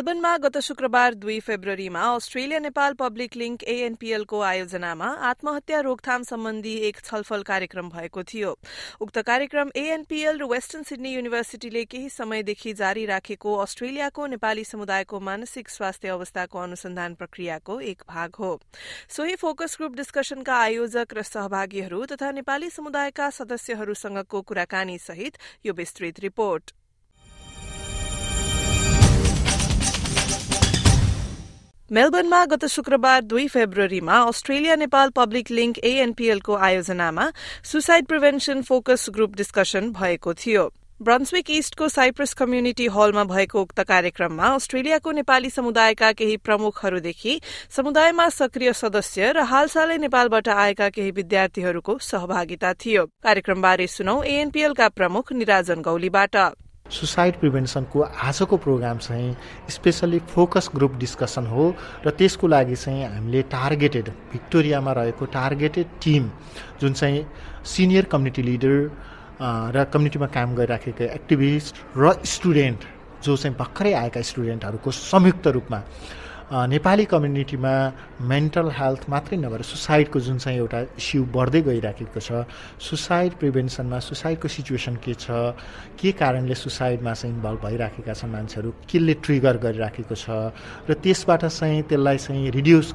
मेलबर्नमा गत शुक्रबार दुई फेब्रुअरीमा अस्ट्रेलिया नेपाल पब्लिक लिंक एएनपीएलको आयोजनामा आत्महत्या रोकथाम सम्बन्धी एक छलफल कार्यक्रम भएको थियो। उक्त कार्यक्रम एएनपीएल र वेस्टर्न सिडनी युनिभर्सिटीले केही समयदेखि जारी राखेको अस्ट्रेलियाको नेपाली समुदायको मानसिक स्वास्थ्य अवस्थाको अनुसन्धान प्रक्रियाको एक भाग हो। सोही फोकस ग्रुप डिस्कशनका आयोजक र सहभागीहरू तथा नेपाली समुदायका सदस्यहरूसँगको कुराकानी सहित यो विस्तृत रिपोर्ट। मेलबर्नमा गत शुक्रबार दुई फेब्रुअरीमा अस्ट्रेलिया नेपाल पब्लिक लिंक एएनपीएलको आयोजनामा suicide prevention focus group discussion भएको थियो। ब्रन्सविक इस्टको साइप्रस कम्युनिटी हलमा भएको उक्त कार्यक्रममा अस्ट्रेलियाको नेपाली समुदायका केही प्रमुखहरूदेखि समुदायमा सक्रिय सदस्य र हालसालै नेपालबाट आएका केही विद्यार्थीहरूको सहभागिता थियो। कार्यक्रमबारे सुनौ एएनपीएलका प्रमुख निराजन गौलीबाट। सुसाइड प्रिभेन्सनको आजको प्रोग्राम चाहिँ स्पेसल्ली फोकस ग्रुप डिस्कसन हो र त्यसको लागि चाहिँ हामीले टार्गेटेड भिक्टोरियामा रहेको टार्गेटेड टिम जुन चाहिँ सिनियर कम्युनिटी लिडर र कम्युनिटीमा काम गरिराखेका एक्टिभिस्ट र स्टुडेन्ट जो चाहिँ भर्खरै आएका स्टुडेन्टहरूको संयुक्त रूपमा नेपाली कम्युनिटीमा मेन्टल हेल्थ मात्रै नभएर सुसाइडको जुन चाहिँ एउटा इस्यु बढ्दै गइराखेको छ सुसाइड प्रिभेन्सनमा सुसाइडको सिचुएसन के छ के कारणले सुसाइडमा चाहिँ इन्भल्भ भइराखेका छन् मान्छेहरू केले ट्रिगर गरिराखेको छ र त्यसबाट चाहिँ त्यसलाई चाहिँ रिड्युस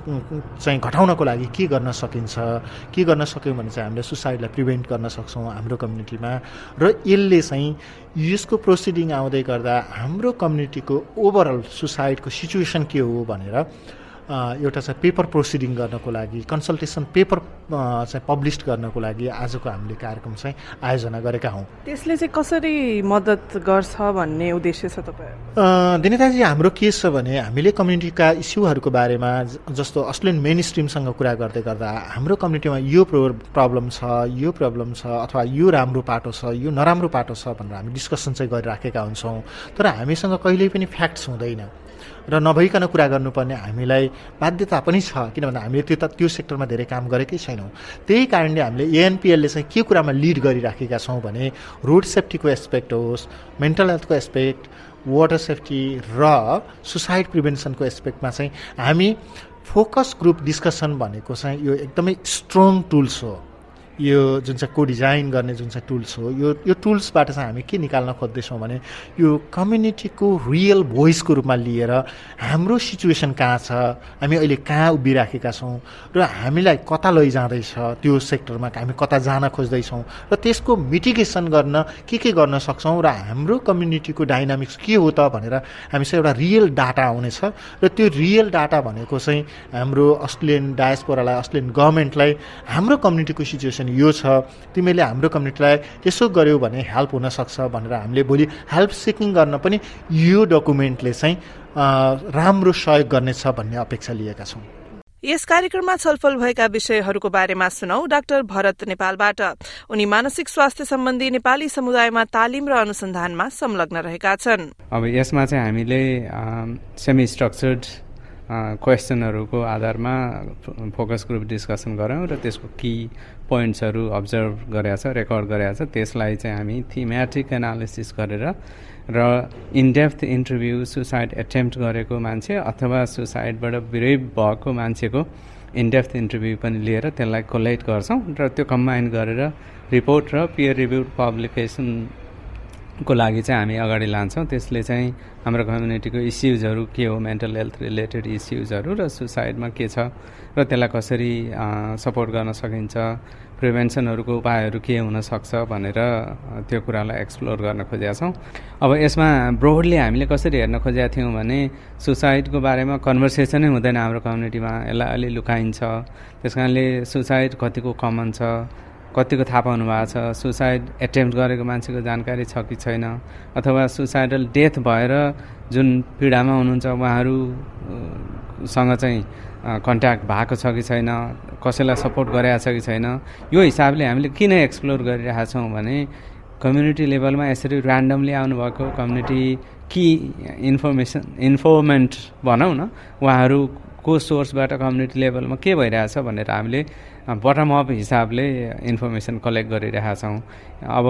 चाहिँ घटाउनको लागि के गर्न सकिन्छ के गर्न सक्यौँ भने चाहिँ हामीले सुसाइडलाई प्रिभेन्ट गर्न सक्छौँ हाम्रो कम्युनिटीमा र यसले चाहिँ यसको प्रोसिडिङ आउँदै गर्दा हाम्रो कम्युनिटीको ओभरअल सुसाइडको सिचुएसन के हो भनेर एउटा चाहिँ पेपर प्रोसिडिङ गर्नको लागि कन्सल्टेसन पेपर चाहिँ पब्लिस गर्नको लागि आजको हामीले कार्यक्रम चाहिँ आयोजना गरेका हौँ। त्यसले चाहिँ कसरी मद्दत गर्छ भन्ने उद्देश्य छ तपाईँ दिनेताजी हाम्रो के छ भने हामीले कम्युनिटीका इस्युहरूको बारेमा जस्तो अस्ट्रेलियन मेन स्ट्रिमसँग कुरा गर्दै गर्दा हाम्रो कम्युनिटीमा यो प्रब्लम छ यो प्रब्लम छ अथवा यो राम्रो पाटो छ यो नराम्रो पाटो छ भनेर हामी डिस्कसन चाहिँ गरिराखेका हुन्छौँ। तर हामीसँग कहिल्यै पनि फ्याक्ट्स हुँदैन। र नभइकन कुरा गर्नुपर्ने हामीलाई बाध्यता पनि छ किनभने हामीले त्यो त त्यो सेक्टरमा धेरै काम गरेकै छैनौँ। त्यही कारणले हामीले एएनपिएलले चाहिँ के कुरामा लिड गरिराखेका छौँ भने रोड सेफ्टीको एस्पेक्ट होस् मेन्टल हेल्थको एस्पेक्ट वाटर सेफ्टी र सुसाइड प्रिभेन्सनको एस्पेक्टमा चाहिँ हामी फोकस ग्रुप डिस्कसन भनेको चाहिँ यो एकदमै स्ट्रङ टुल्स हो। यो जुन चाहिँ को डिजाइन गर्ने जुन चाहिँ टुल्स हो यो यो टुल्सबाट चाहिँ हामी के निकाल्न खोज्दैछौँ भने यो कम्युनिटीको रियल भोइसको रूपमा लिएर हाम्रो सिचुएसन कहाँ छ हामी अहिले कहाँ उभिराखेका छौँ र हामीलाई कता लैजाँदैछ त्यो सेक्टरमा हामी कता जान खोज्दैछौँ र त्यसको मिटिगेसन गर्न के के गर्न सक्छौँ र हाम्रो कम्युनिटीको डाइनामिक्स के हो त भनेर हामीसँग एउटा रियल डाटा आउनेछ र त्यो रियल डाटा भनेको चाहिँ हाम्रो अस्ट्रेलियन डायस्पोरालाई अस्ट्रेलियन गभर्मेन्टलाई हाम्रो कम्युनिटीको सिचुएसन सिचुएसन यो छ तिमीले हाम्रो कम्युनिटीलाई यसो गर्यौ भने हेल्प हुनसक्छ भनेर हामीले भोलि हेल्प सिकिङ गर्न पनि यो डकुमेन्टले चाहिँ राम्रो सहयोग गर्नेछ भन्ने अपेक्षा लिएका छौँ। यस कार्यक्रममा छलफल भएका विषयहरूको बारेमा सुनौ डाक्टर भरत नेपालबाट। उनी मानसिक स्वास्थ्य सम्बन्धी नेपाली समुदायमा तालिम र अनुसन्धानमा संलग्न रहेका छन्। अब यसमा चाहिँ हामीले सेमी स्ट्रक्चर्ड क्वेसनहरूको आधारमा फोकस ग्रुप डिस्कसन गऱ्यौँ र त्यसको कि पोइन्ट्सहरू अब्जर्भ गरेका छ रेकर्ड गरेका छ। त्यसलाई चाहिँ हामी थिमेटिक एनालिसिस गरेर र इनडेप्थ इन्टरभ्यू सुसाइड एटेम्प्ट गरेको मान्छे अथवा सुसाइडबाट बिरै भएको मान्छेको इनडेप्थ इन्टरभ्यू पनि लिएर त्यसलाई कोलेक्ट गर्छौँ र त्यो कम्बाइन गरेर रिपोर्ट र पियर रिभ्यू पब्लिकेसन को लागि चाहिँ हामी अगाडि लान्छौँ। त्यसले चाहिँ हाम्रो कम्युनिटीको इस्युजहरू के हो? मेन्टल हेल्थ रिलेटेड इस्युजहरू र सुसाइडमा के छ? र त्यसलाई कसरी सपोर्ट गर्न सकिन्छ? प्रिभेन्सनहरूको उपायहरू के हुनसक्छ भनेर त्यो कुरालाई एक्सप्लोर गर्न खोजेका छौँ। अब यसमा ब्रोडली हामीले कसरी हेर्न खोजेका थियौँ भने सुसाइडको बारेमा कन्भर्सेसनै हुँदैन हाम्रो कम्युनिटीमा यसलाई अलि लुकाइन्छ। त्यस कारणले सुसाइड कतिको कमन छ? कतिको थाहा पाउनु भएको छ? सुसाइड एटेम्प्ट गरेको मान्छेको जानकारी छ कि छैन? अथवा सुसाइडल डेथ भएर जुन पीडामा हुनुहुन्छ उहाँहरूसँग चाहिँ कन्ट्याक्ट भएको छ कि छैन? कसैलाई सपोर्ट गरिरहेको छ कि छैन? यो हिसाबले हामीले किन एक्सप्लोर गरिरहेका छौँ भने कम्युनिटी लेभलमा यसरी ऱ्यान्डमली आउनुभएको कम्युनिटी कि इन्फर्मेसन इन्फोर्मेन्ट भनौँ न उहाँहरू को सोर्सबाट कम्युनिटी लेभलमा के भइरहेछ भनेर हामीले बटम अप हिसाबले इन्फर्मेसन कलेक्ट गरिरहेका छौँ। अब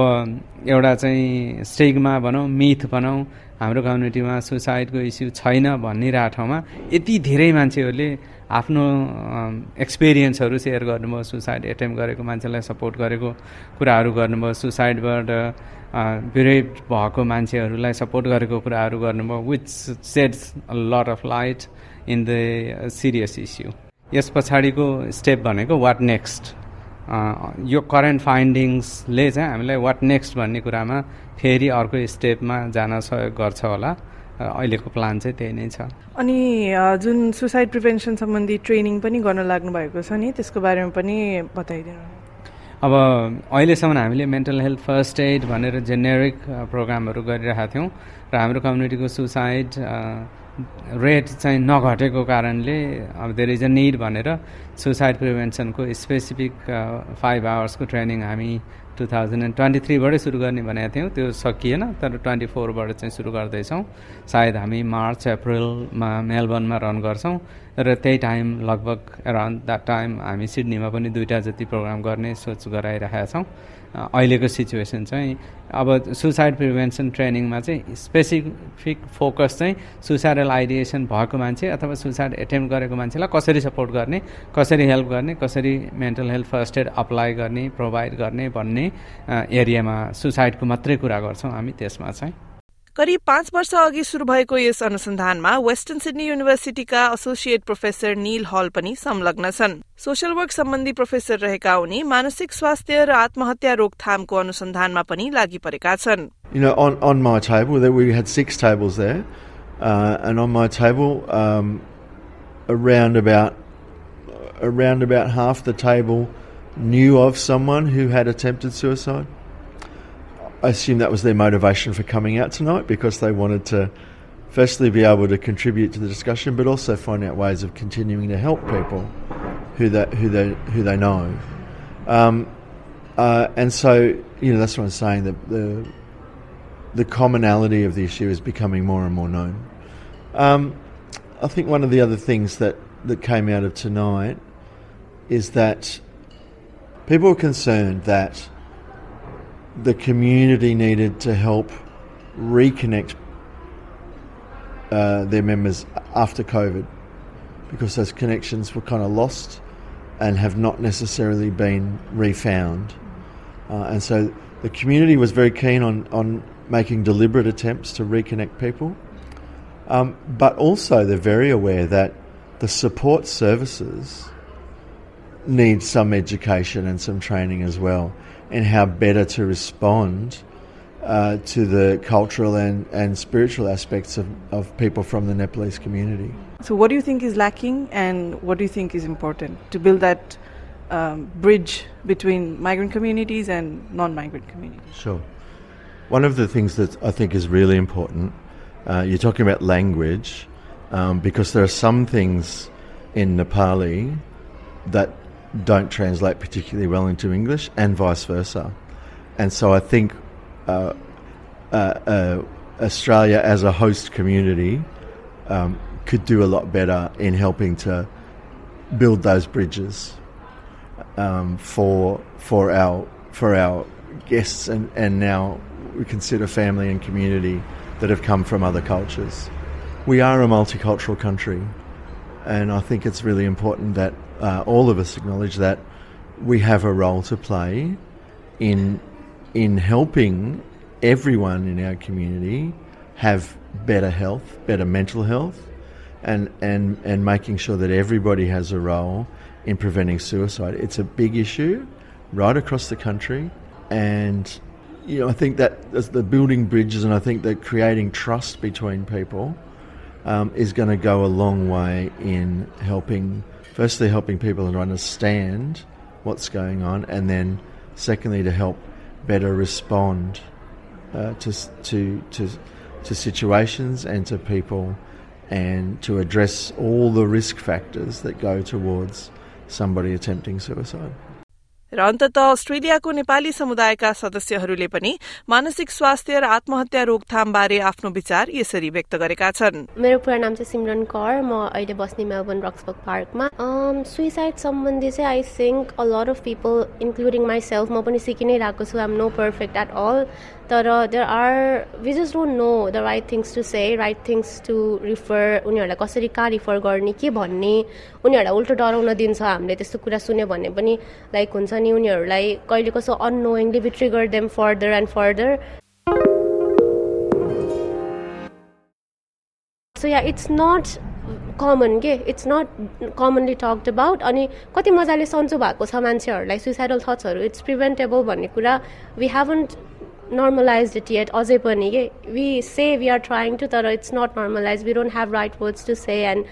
एउटा चाहिँ स्टिगमा भनौँ मिथ भनौँ हाम्रो कम्युनिटीमा सुसाइडको इस्यु छैन भनिरहेको ठाउँमा यति धेरै मान्छेहरूले आफ्नो एक्सपिरियन्सहरू सेयर गर्नुभयो सुसाइड एटेम्प गरेको मान्छेलाई सपोर्ट गरेको कुराहरू गर्नुभयो सुसाइडबाट बिरेड भएको मान्छेहरूलाई सपोर्ट गरेको कुराहरू गर्नुभयो which sets lot of light in the serious issue यस पछाडिको स्टेप भनेको वाट नेक्स्ट यो करेन्ट फाइन्डिङ्सले चाहिँ हामीलाई वाट नेक्स्ट भन्ने कुरामा फेरि अर्को स्टेपमा जान सहयोग गर्छ होला। अहिलेको प्लान चाहिँ त्यही नै छ। अनि जुन सुसाइड प्रिभेन्सन सम्बन्धी ट्रेनिङ पनि गर्न लाग्नु भएको छ नि त्यसको बारेमा पनि बताइदिनु। अब अहिलेसम्म हामीले मेन्टल हेल्थ फर्स्ट एड भनेर जेनेरिक प्रोग्रामहरू गरिरहेका थियौँ। र हाम्रो कम्युनिटीको सुसाइड रेट चाहिँ नघटेको कारणले अब देयर इज अ निड भनेर सुसाइड प्रिभेन्सनको स्पेसिफिक फाइभ आवर्सको ट्रेनिङ हामी टु थाउजन्ड एन्ड ट्वेन्टी थ्रीबाटै सुरु गर्ने भनेको थियौँ। त्यो सकिएन तर ट्वेन्टी फोरबाट चाहिँ सुरु गर्दैछौँ। सायद हामी मार्च अप्रिलमा मेलबर्नमा रन गर्छौँ र त्यही टाइम लगभग एराउन्ड द्याट टाइम हामी सिडनीमा पनि दुईवटा जति प्रोग्राम गर्ने सोच गराइरहेका छौँ अहिलेको सिचुएसन चाहिँ अब सुसाइड प्रिभेन्सन ट्रेनिङमा चाहिँ स्पेसिफिक फोकस चाहिँ सुसाइडल आइडिएसन भएको मान्छे अथवा सुसाइड एटेम्प गरेको मान्छेलाई कसरी सपोर्ट गर्ने कसरी हेल्प गर्ने कसरी mental health first aid apply गर्ने प्रोभाइड गर्ने भन्ने एरियामा सुसाइडको मात्रै कुरा गर्छौँ हामी त्यसमा चाहिँ। करिब पाँच वर्ष अघि शुरू भएको यस अनुसन्धानमा वेस्टर्न सिडनी युनिभर्सिटीका एसोसिएट प्रोफेसर निल हल पनि संलग्न छन् सोसियल वर्क सम्बन्धी प्रोफेसर रहेका उनी मानसिक स्वास्थ्य र आत्महत्या रोकथामको अनुसन्धानमा पनि लागि परेका छन् You know, on, my table, we had six tables there, uh, and on my table, um, around about half the table knew of someone who had attempted suicide. I assume that was their motivation for coming out tonight because they wanted to, firstly, be able to contribute to the discussion, but also find out ways of continuing to help people who they who they who they know. Um, uh, and so, you know, that's what I'm saying. that the the commonality of the issue is becoming more and more known. Um, I think one of the other things that, that came out of tonight is that people were concerned that the community needed to help reconnect uh, their members after COVID because those connections were kind of lost and have not necessarily been refound. Uh, and so the community was very keen on, on making deliberate attempts to reconnect people. Um, but also, they're very aware that the support services need some education and some training as well and how better to respond uh, to the cultural and, and spiritual aspects of, of people from the Nepalese community. So, what do you think is lacking, and what do you think is important to build that um, bridge between migrant communities and non migrant communities? Sure. One of the things that I think is really important, uh, you're talking about language, um, because there are some things in Nepali that don't translate particularly well into English, and vice versa. And so I think uh, uh, uh, Australia as a host community um, could do a lot better in helping to build those bridges um, for for our for our guests and, and now we consider family and community that have come from other cultures. We are a multicultural country, and I think it's really important that uh, all of us acknowledge that we have a role to play in in helping everyone in our community have better health, better mental health, and and and making sure that everybody has a role in preventing suicide. It's a big issue right across the country, and you know I think that the building bridges, and I think that creating trust between people um, is going to go a long way in helping firstly helping people to understand what's going on, and then secondly to help better respond uh, to, to to to situations and to people, and to address all the risk factors that go towards somebody attempting suicide. र अन्तत अस्ट्रेलियाको नेपाली समुदायका सदस्यहरूले पनि मानसिक स्वास्थ्य र आत्महत्या रोकथाम बारे आफ्नो विचार यसरी व्यक्त गरेका छन्। मेरो पुरा नाम चाहिँ सिमरन कर। म अहिले बस्ने मेलबर्न रक्सबर्ग पार्कमा। सुइसाइड सम्बन्धी चाहिँ I think a lot of people including myself म पनि सिकि नै रहेको छु। नो पर्फेक्ट एट अल तर there are we just don't know the right things to say right things to refer उनीहरूलाई कसरी कहाँ रिफर गर्ने के भन्ने उनीहरूलाई उल्टो डराउन दिन्छ हामीले त्यस्तो कुरा सुन्यो भने पनि लाइक हुन्छ नि उनीहरूलाई कहिले कसो unknowingly be trigger them further and further so yeah it's not common के it's not commonly talked about अनि कति मजाले सन्चो भएको छ मान्छेहरूलाई सुइसाइडल थट्सहरू इट्स प्रिभेन्टेबल भन्ने कुरा we haven't normalized it yet अझै पनि के we say we are trying to तर it's not normalized we don't have right words to say and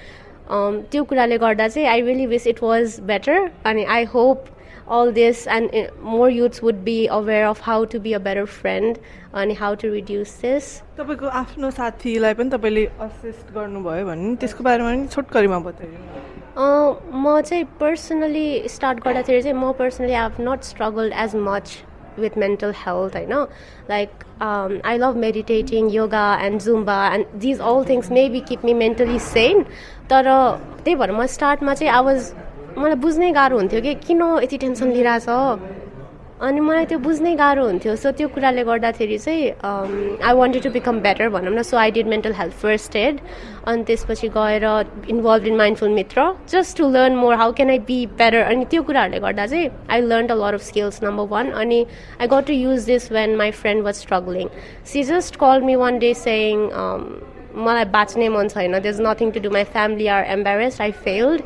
um, त्यो कुराले गर्दा चाहिँ I really wish it was better अनि I hope all this and uh, more youths would be aware of how to be a better friend अनि how to reduce this तपाईँको आफ्नो साथीलाई पनि तपाईँले असिस्ट गर्नुभयो भने त्यसको बारेमा पनि छोटकरीमा बताइदिनु म चाहिँ पर्सनली स्टार्ट गर्दाखेरि चाहिँ म personally I have not struggled as much with mental health i know like um, i love meditating yoga and zumba and these all things maybe keep me mentally sane तर त्यही भएर म स्टार्टमा चाहिँ आवाज मलाई बुझ्नै गाह्रो हुन्थ्यो कि किन यति टेन्सन लिइरहेछ अनि मलाई त्यो बुझ्नै गाह्रो हुन्थ्यो। सो त्यो कुराले गर्दाखेरि चाहिँ I wanted to become better भनौँ न। So I did mental health first aid अनि त्यसपछि गएर involve in mindful Mitra just to learn more how can I be better अनि त्यो कुराहरूले गर्दा चाहिँ I learn a lot of skills number one अनि I got to use this when my friend was struggling see just call me one day saying मलाई बाँच्ने मन छैन। They is nothing to do my family are embarrassed I failed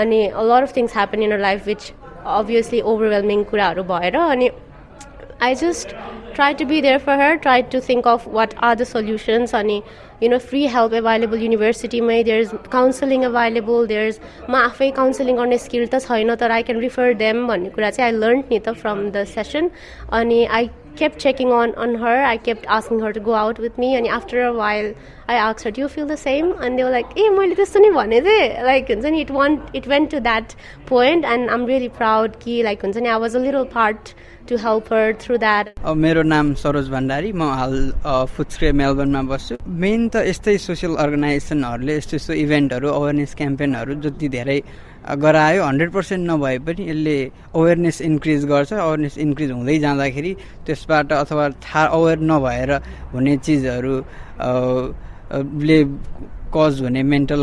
अनि lot of things happen in a life which obviously overwhelming कुराहरू भएर अनि I just try to be there for her try to think of what are the solutions अनि you know free help available युनिभर्सिटीमै there is counselling available there is म आफै counselling गर्ने skill त छैन तर आई क्यान रिफर देम भन्ने कुरा चाहिँ आई लर्न नि त फ्रम द सेसन अनि I kept checking on on her. I kept asking her to go out with me, and after a while, I asked her, "Do you feel the same?" And they were like, "Hey, मैले त्यस्तो नि भनेको like हुन्छ नि it went it went to that point, and I'm really proud कि like हुन्छ नि I was a little part to help her through that. मेरो नाम सरोज भण्डारी म हाल फुत्स्क्रे मेलबर्नमा बस्छु मेन त यस्तै सोसियल अर्गनाइजेसनहरूले यस्तो यस्तो इभेन्टहरू अवेरनेस क्याम्पेनहरू जति धेरै गरायो हन्ड्रेड पर्सेन्ट नभए पनि यसले अवेरनेस इन्क्रिज गर्छ। अवेरनेस इन्क्रिज हुँदै जाँदाखेरि त्यसबाट अथवा थाहा अवेर नभएर हुने चिजहरू ले कज हुने मेन्टल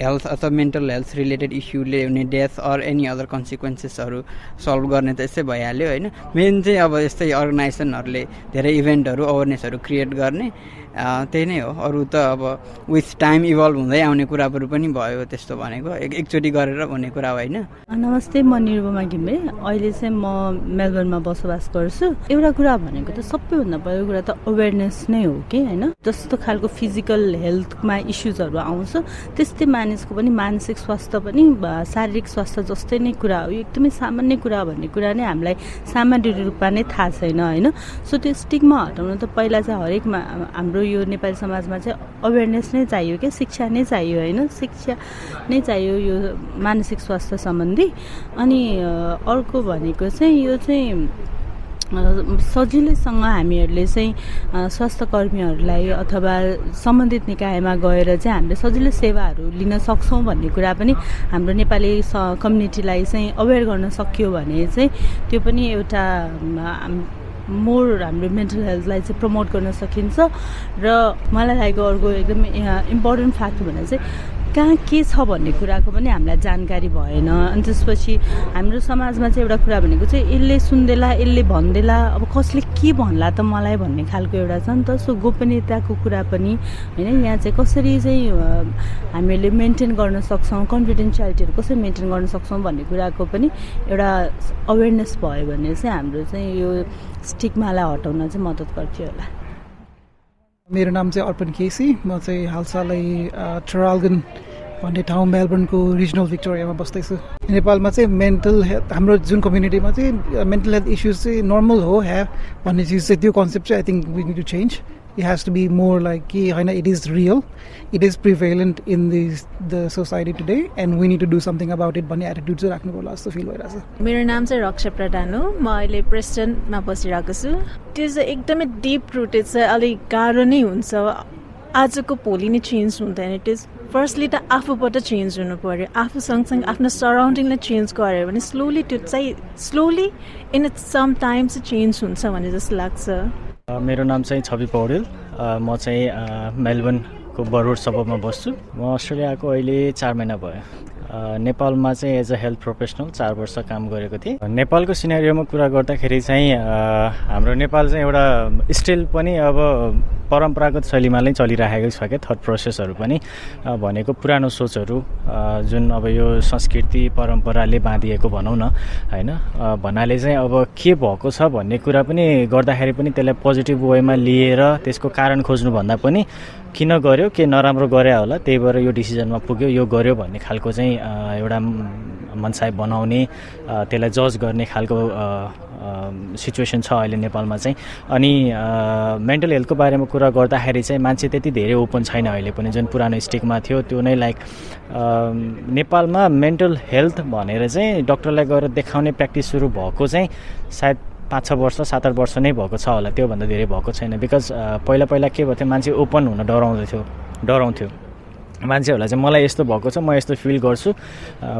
हेल्थ अथवा मेन्टल हेल्थ रिलेटेड इस्युले हुने डेथ अर एनी अदर कन्सिक्वेन्सेसहरू सल्भ गर्ने त यस्तै भइहाल्यो होइन? मेन चाहिँ अब यस्तै अर्गनाइजेसनहरूले धेरै इभेन्टहरू अवेरनेसहरू क्रिएट गर्ने। त्यही नै हो। अरू त अब विथ टाइम इभल्भ हुँदै आउने कुराहरू पनि भयो त्यस्तो भनेको। एकचोटि गरेर हुने कुरा होइन? नमस्ते म निरुपमा घिम्रे। अहिले चाहिँ म मेलबर्नमा बसोबास गर्छु। एउटा कुरा भनेको त सबैभन्दा पहिलो कुरा त अवेरनेस नै हो कि होइन? जस्तो खालको फिजिकल हेल्थमा इस्युजहरू आउँछ त्यस्तै मानिसको पनि मानसिक स्वास्थ्य पनि शारीरिक स्वास्थ्य जस्तै नै कुरा हो। एकदमै सामान्य कुरा भन्ने कुरा नै हामीलाई सामान्य रूपमा नै थाहा छैन होइन? सो त्यो स्टिकमा हटाउन त पहिला चाहिँ हरेकमा हाम्रो यो नेपाली समाजमा चाहिँ अवेरनेस नै चाहियो क्या शिक्षा नै चाहियो होइन? शिक्षा नै चाहियो यो मानसिक स्वास्थ्य सम्बन्धी। अनि अर्को भनेको चाहिँ यो चाहिँ सजिलैसँग हामीहरूले चाहिँ स्वास्थ्य कर्मीहरूलाई अथवा सम्बन्धित निकायमा गएर चाहिँ हामीले सजिलो सेवाहरू लिन सक्छौँ भन्ने कुरा पनि हाम्रो नेपाली स कम्युनिटीलाई चाहिँ अवेर गर्न सक्यो भने चाहिँ त्यो पनि एउटा मोर हाम्रो मेन्टल हेल्थलाई चाहिँ प्रमोट गर्न सकिन्छ। र मलाई लागेको अर्को एकदमै इम्पोर्टेन्ट फ्याक्ट भनेर चाहिँ कहाँ के छ भन्ने कुराको पनि हामीलाई जानकारी भएन। अनि त्यसपछि हाम्रो समाजमा चाहिँ एउटा कुरा भनेको चाहिँ यसले सुन्देला यसले भन्देला अब कसले के भन्ला त मलाई भन्ने खालको एउटा छ नि त। सो गोपनीयताको कुरा पनि होइन यहाँ चाहिँ कसरी चाहिँ हामीले मेन्टेन गर्न सक्छौँ कन्फिडेन्सियालिटीहरू कसरी मेन्टेन गर्न सक्छौँ भन्ने कुराको पनि एउटा अवेरनेस भयो भने चाहिँ हाम्रो चाहिँ यो स्टिकमालाई हटाउन चाहिँ मद्दत गर्थ्यो होला। मेरो नाम चाहिँ अर्पण केसी। म चाहिँ हालसालै ट्रालगन भन्ने ठाउँ मेलबर्नको रिजनल भिक्टोरियामा बस्दैछु नेपालमा चाहिँ मेन्टल हेल्थ हाम्रो जुन कम्युनिटीमा चाहिँ मेन्टल हेल्थ इस्युज चाहिँ नर्मल हो ह्या भन्ने चिज चाहिँ त्यो कन्सेप्ट चाहिँ I think we to change it has to be more like it is real. It is prevalent in the the society today and we need to do something about it. भन्ने attitude चाहिँ राख्नु पर्ला जस्तो feel भइरहेको छ मेरो नाम चाहिँ रक्षा प्रधान हो म अहिले प्रेसिडेन्टमा बसिरहेको छु त्यो चाहिँ एकदमै डिप रुटेड छ अलिक गाह्रो नै हुन्छ आजको भोलि नै चेन्ज हुँदैन इट इज फर्स्टली त आफूबाट चेन्ज हुनु पऱ्यो आफू सँगसँगै आफ्नो सराउन्डिङलाई चेन्ज गऱ्यो भने स्लोली त्यो चाहिँ स्लोली इन सम टाइम चाहिँ चेन्ज हुन्छ भन्ने जस्तो लाग्छ मेरो नाम चाहिँ छवि पौडेल। म चाहिँ मेलबर्नको बरोड सबमा बस्छु। म अस्ट्रेलियाको अहिले चार महिना भयो। नेपालमा चाहिँ एज अ हेल्थ प्रोफेसनल चार वर्ष काम गरेको थिएँ। नेपालको सिनेरियोमा कुरा गर्दाखेरि चाहिँ हाम्रो नेपाल चाहिँ एउटा स्टिल पनि अब परम्परागत शैलीमा नै चलिरहेको छ क्या थट प्रोसेसहरू पनि। भनेको पुरानो सोचहरू जुन अब यो संस्कृति परम्पराले बाँधिएको भनौँ न होइन? भन्नाले चाहिँ अब के भएको छ भन्ने कुरा पनि गर्दाखेरि पनि त्यसलाई पोजिटिभ वेमा लिएर त्यसको कारण खोज्नुभन्दा पनि किन गर्यो के नराम्रो गरे होला त्यही भएर यो डिसिजनमा पुग्यो यो गर्यो भन्ने खालको चाहिँ एउटा मनसाय बनाउने त्यसलाई जज गर्ने खालको सिचुएसन छ अहिले नेपालमा चाहिँ। अनि मेन्टल हेल्थको बारेमा कुरा गर्दाखेरि चाहिँ मान्छे त्यति धेरै ओपन छैन अहिले पनि। जुन पुरानो स्टिकमा थियो त्यो नै लाइक नेपालमा मेन्टल हेल्थ भनेर चाहिँ डक्टरलाई गएर देखाउने प्र्याक्टिस सुरु भएको चाहिँ सायद पाँच छ वर्ष सात आठ वर्ष नै भएको छ होला। त्योभन्दा धेरै भएको छैन। बिकज पहिला पहिला के भएको मान्छे ओपन हुन डराउँदैथ्यो डराउँथ्यो। मान्छेहरूलाई चाहिँ मलाई यस्तो भएको छ म यस्तो फिल गर्छु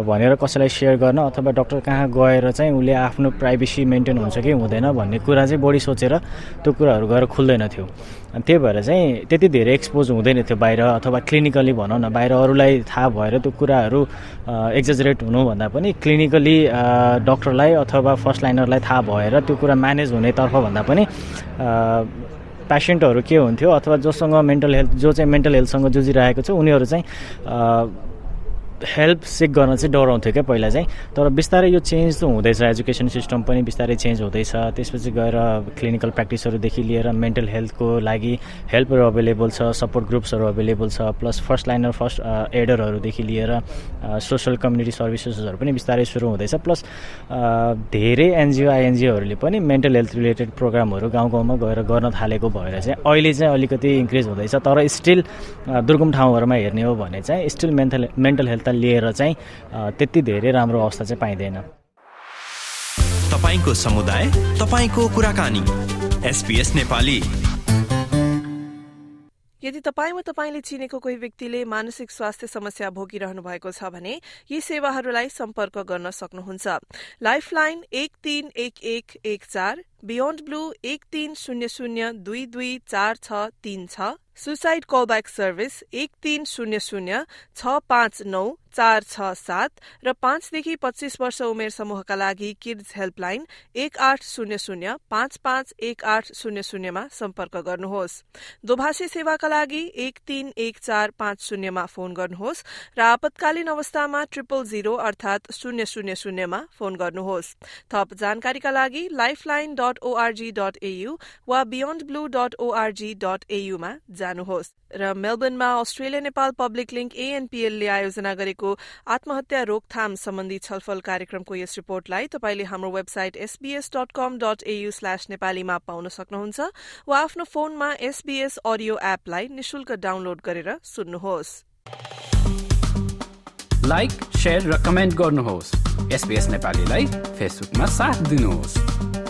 भनेर कसैलाई सेयर गर्न अथवा डक्टर कहाँ गएर चाहिँ उसले आफ्नो प्राइभेसी मेन्टेन हुन्छ कि हुँदैन भन्ने कुरा चाहिँ बढी सोचेर त्यो कुराहरू गएर खुल्दैन थियो। त्यही भएर चाहिँ त्यति धेरै एक्सपोज हुँदैन थियो बाहिर अथवा क्लिनिकली भनौँ न बाहिर अरूलाई थाहा भएर त्यो कुराहरू एक्जजरेट हुनुभन्दा पनि क्लिनिकली डक्टरलाई अथवा फर्स्ट लाइनरलाई थाहा भएर त्यो कुरा म्यानेज हुनेतर्फ भन्दा पनि पेसेन्टहरू के हुन्थ्यो अथवा जोसँग मेन्टल हेल्थ जो चाहिँ मेन्टल हेल्थसँग जुझिरहेको छ उनीहरू चाहिँ हेल्प सिक गर्न चाहिँ डराउँथ्यो क्या पहिला चाहिँ। तर बिस्तारै यो चेन्ज त हुँदैछ एजुकेसन सिस्टम पनि बिस्तारै चेन्ज हुँदैछ। त्यसपछि गएर क्लिनिकल प्र्याक्टिसहरूदेखि लिएर मेन्टल हेल्थको लागि हेल्पहरू अभाइलेबल छ सपोर्ट ग्रुप्सहरू अभाइलेबल छ प्लस फर्स्ट लाइनर फर्स्ट एडरहरूदेखि लिएर सोसल कम्युनिटी सर्भिसेसहरू पनि बिस्तारै सुरु हुँदैछ। प्लस धेरै एनजिओ आइएनजिओहरूले पनि मेन्टल हेल्थ रिलेटेड प्रोग्रामहरू गाउँ गाउँमा गएर गर्न थालेको भएर चाहिँ अहिले चाहिँ अलिकति इन्क्रिज हुँदैछ। तर स्टिल दुर्गम ठाउँहरूमा हेर्ने हो भने चाहिँ स्टिल मेन्टल मेन्टल हेल्थ लिएर चाहिँ त्यति धेरै राम्रो अवस्था चाहिँ पाइँदैन। तपाईँको समुदाय तपाईँको कुराकानी। एसपिएस नेपाली। यदि तपाईँ तपाईँले चिनेको कोही व्यक्तिले मानसिक स्वास्थ्य समस्या भोगिरहनु भएको छ भने यी सेवाहरूलाई सम्पर्क गर्न सक्नुहुन्छ। लाइफलाइन एक तीन एक एक एक चार बियोन्ड ब्लू एक तीन शून्य शून्य दुई दुई चार छ तीन छ सुसाइड कलब्याक सर्भिस एक तीन शून्य शून्य छ पाँच नौ चार छ सात र पाँचदेखि पच्चिस वर्ष उमेर समूहका लागि किड्स हेल्पलाइन एक आठ शून्य शून्य पाँच पाँच एक आठ शून्य शून्यमा सम्पर्क गर्नुहोस्। दोभाषी सेवाका लागि एक तीन एक चार पाँच शून्यमा फोन गर्नुहोस् र आपतकालीन अवस्थामा ट्रिपल जीरो अर्थात शून्य शून्य शून्यमा फोन गर्नुहोस्। थप जानकारीका लागि lifeline dot org dot AU वा beyond blue dot org dot एयुमा जानुहोस्। र मेलबर्नमा अस्ट्रेलिया नेपाल पब्लिक लिङ्क एएनपीएलले आयोजना गरेको आत्महत्या रोकथाम सम्बन्धी छलफल कार्यक्रमको यस रिपोर्टलाई तपाईँले हाम्रो website SBS dot com dot AU slash नेपालीमा पाउन सक्नुहुन्छ वा आफ्नो फोनमा एसबीएस अडियो एपलाई निशुल्क डाउनलोड गरेर सुन्नुहोस्। लाइक र कमेन्ट गर्नुहोस्। एसबीएस नेपालीलाई फेसबुकमा साथ दिनुहोस्।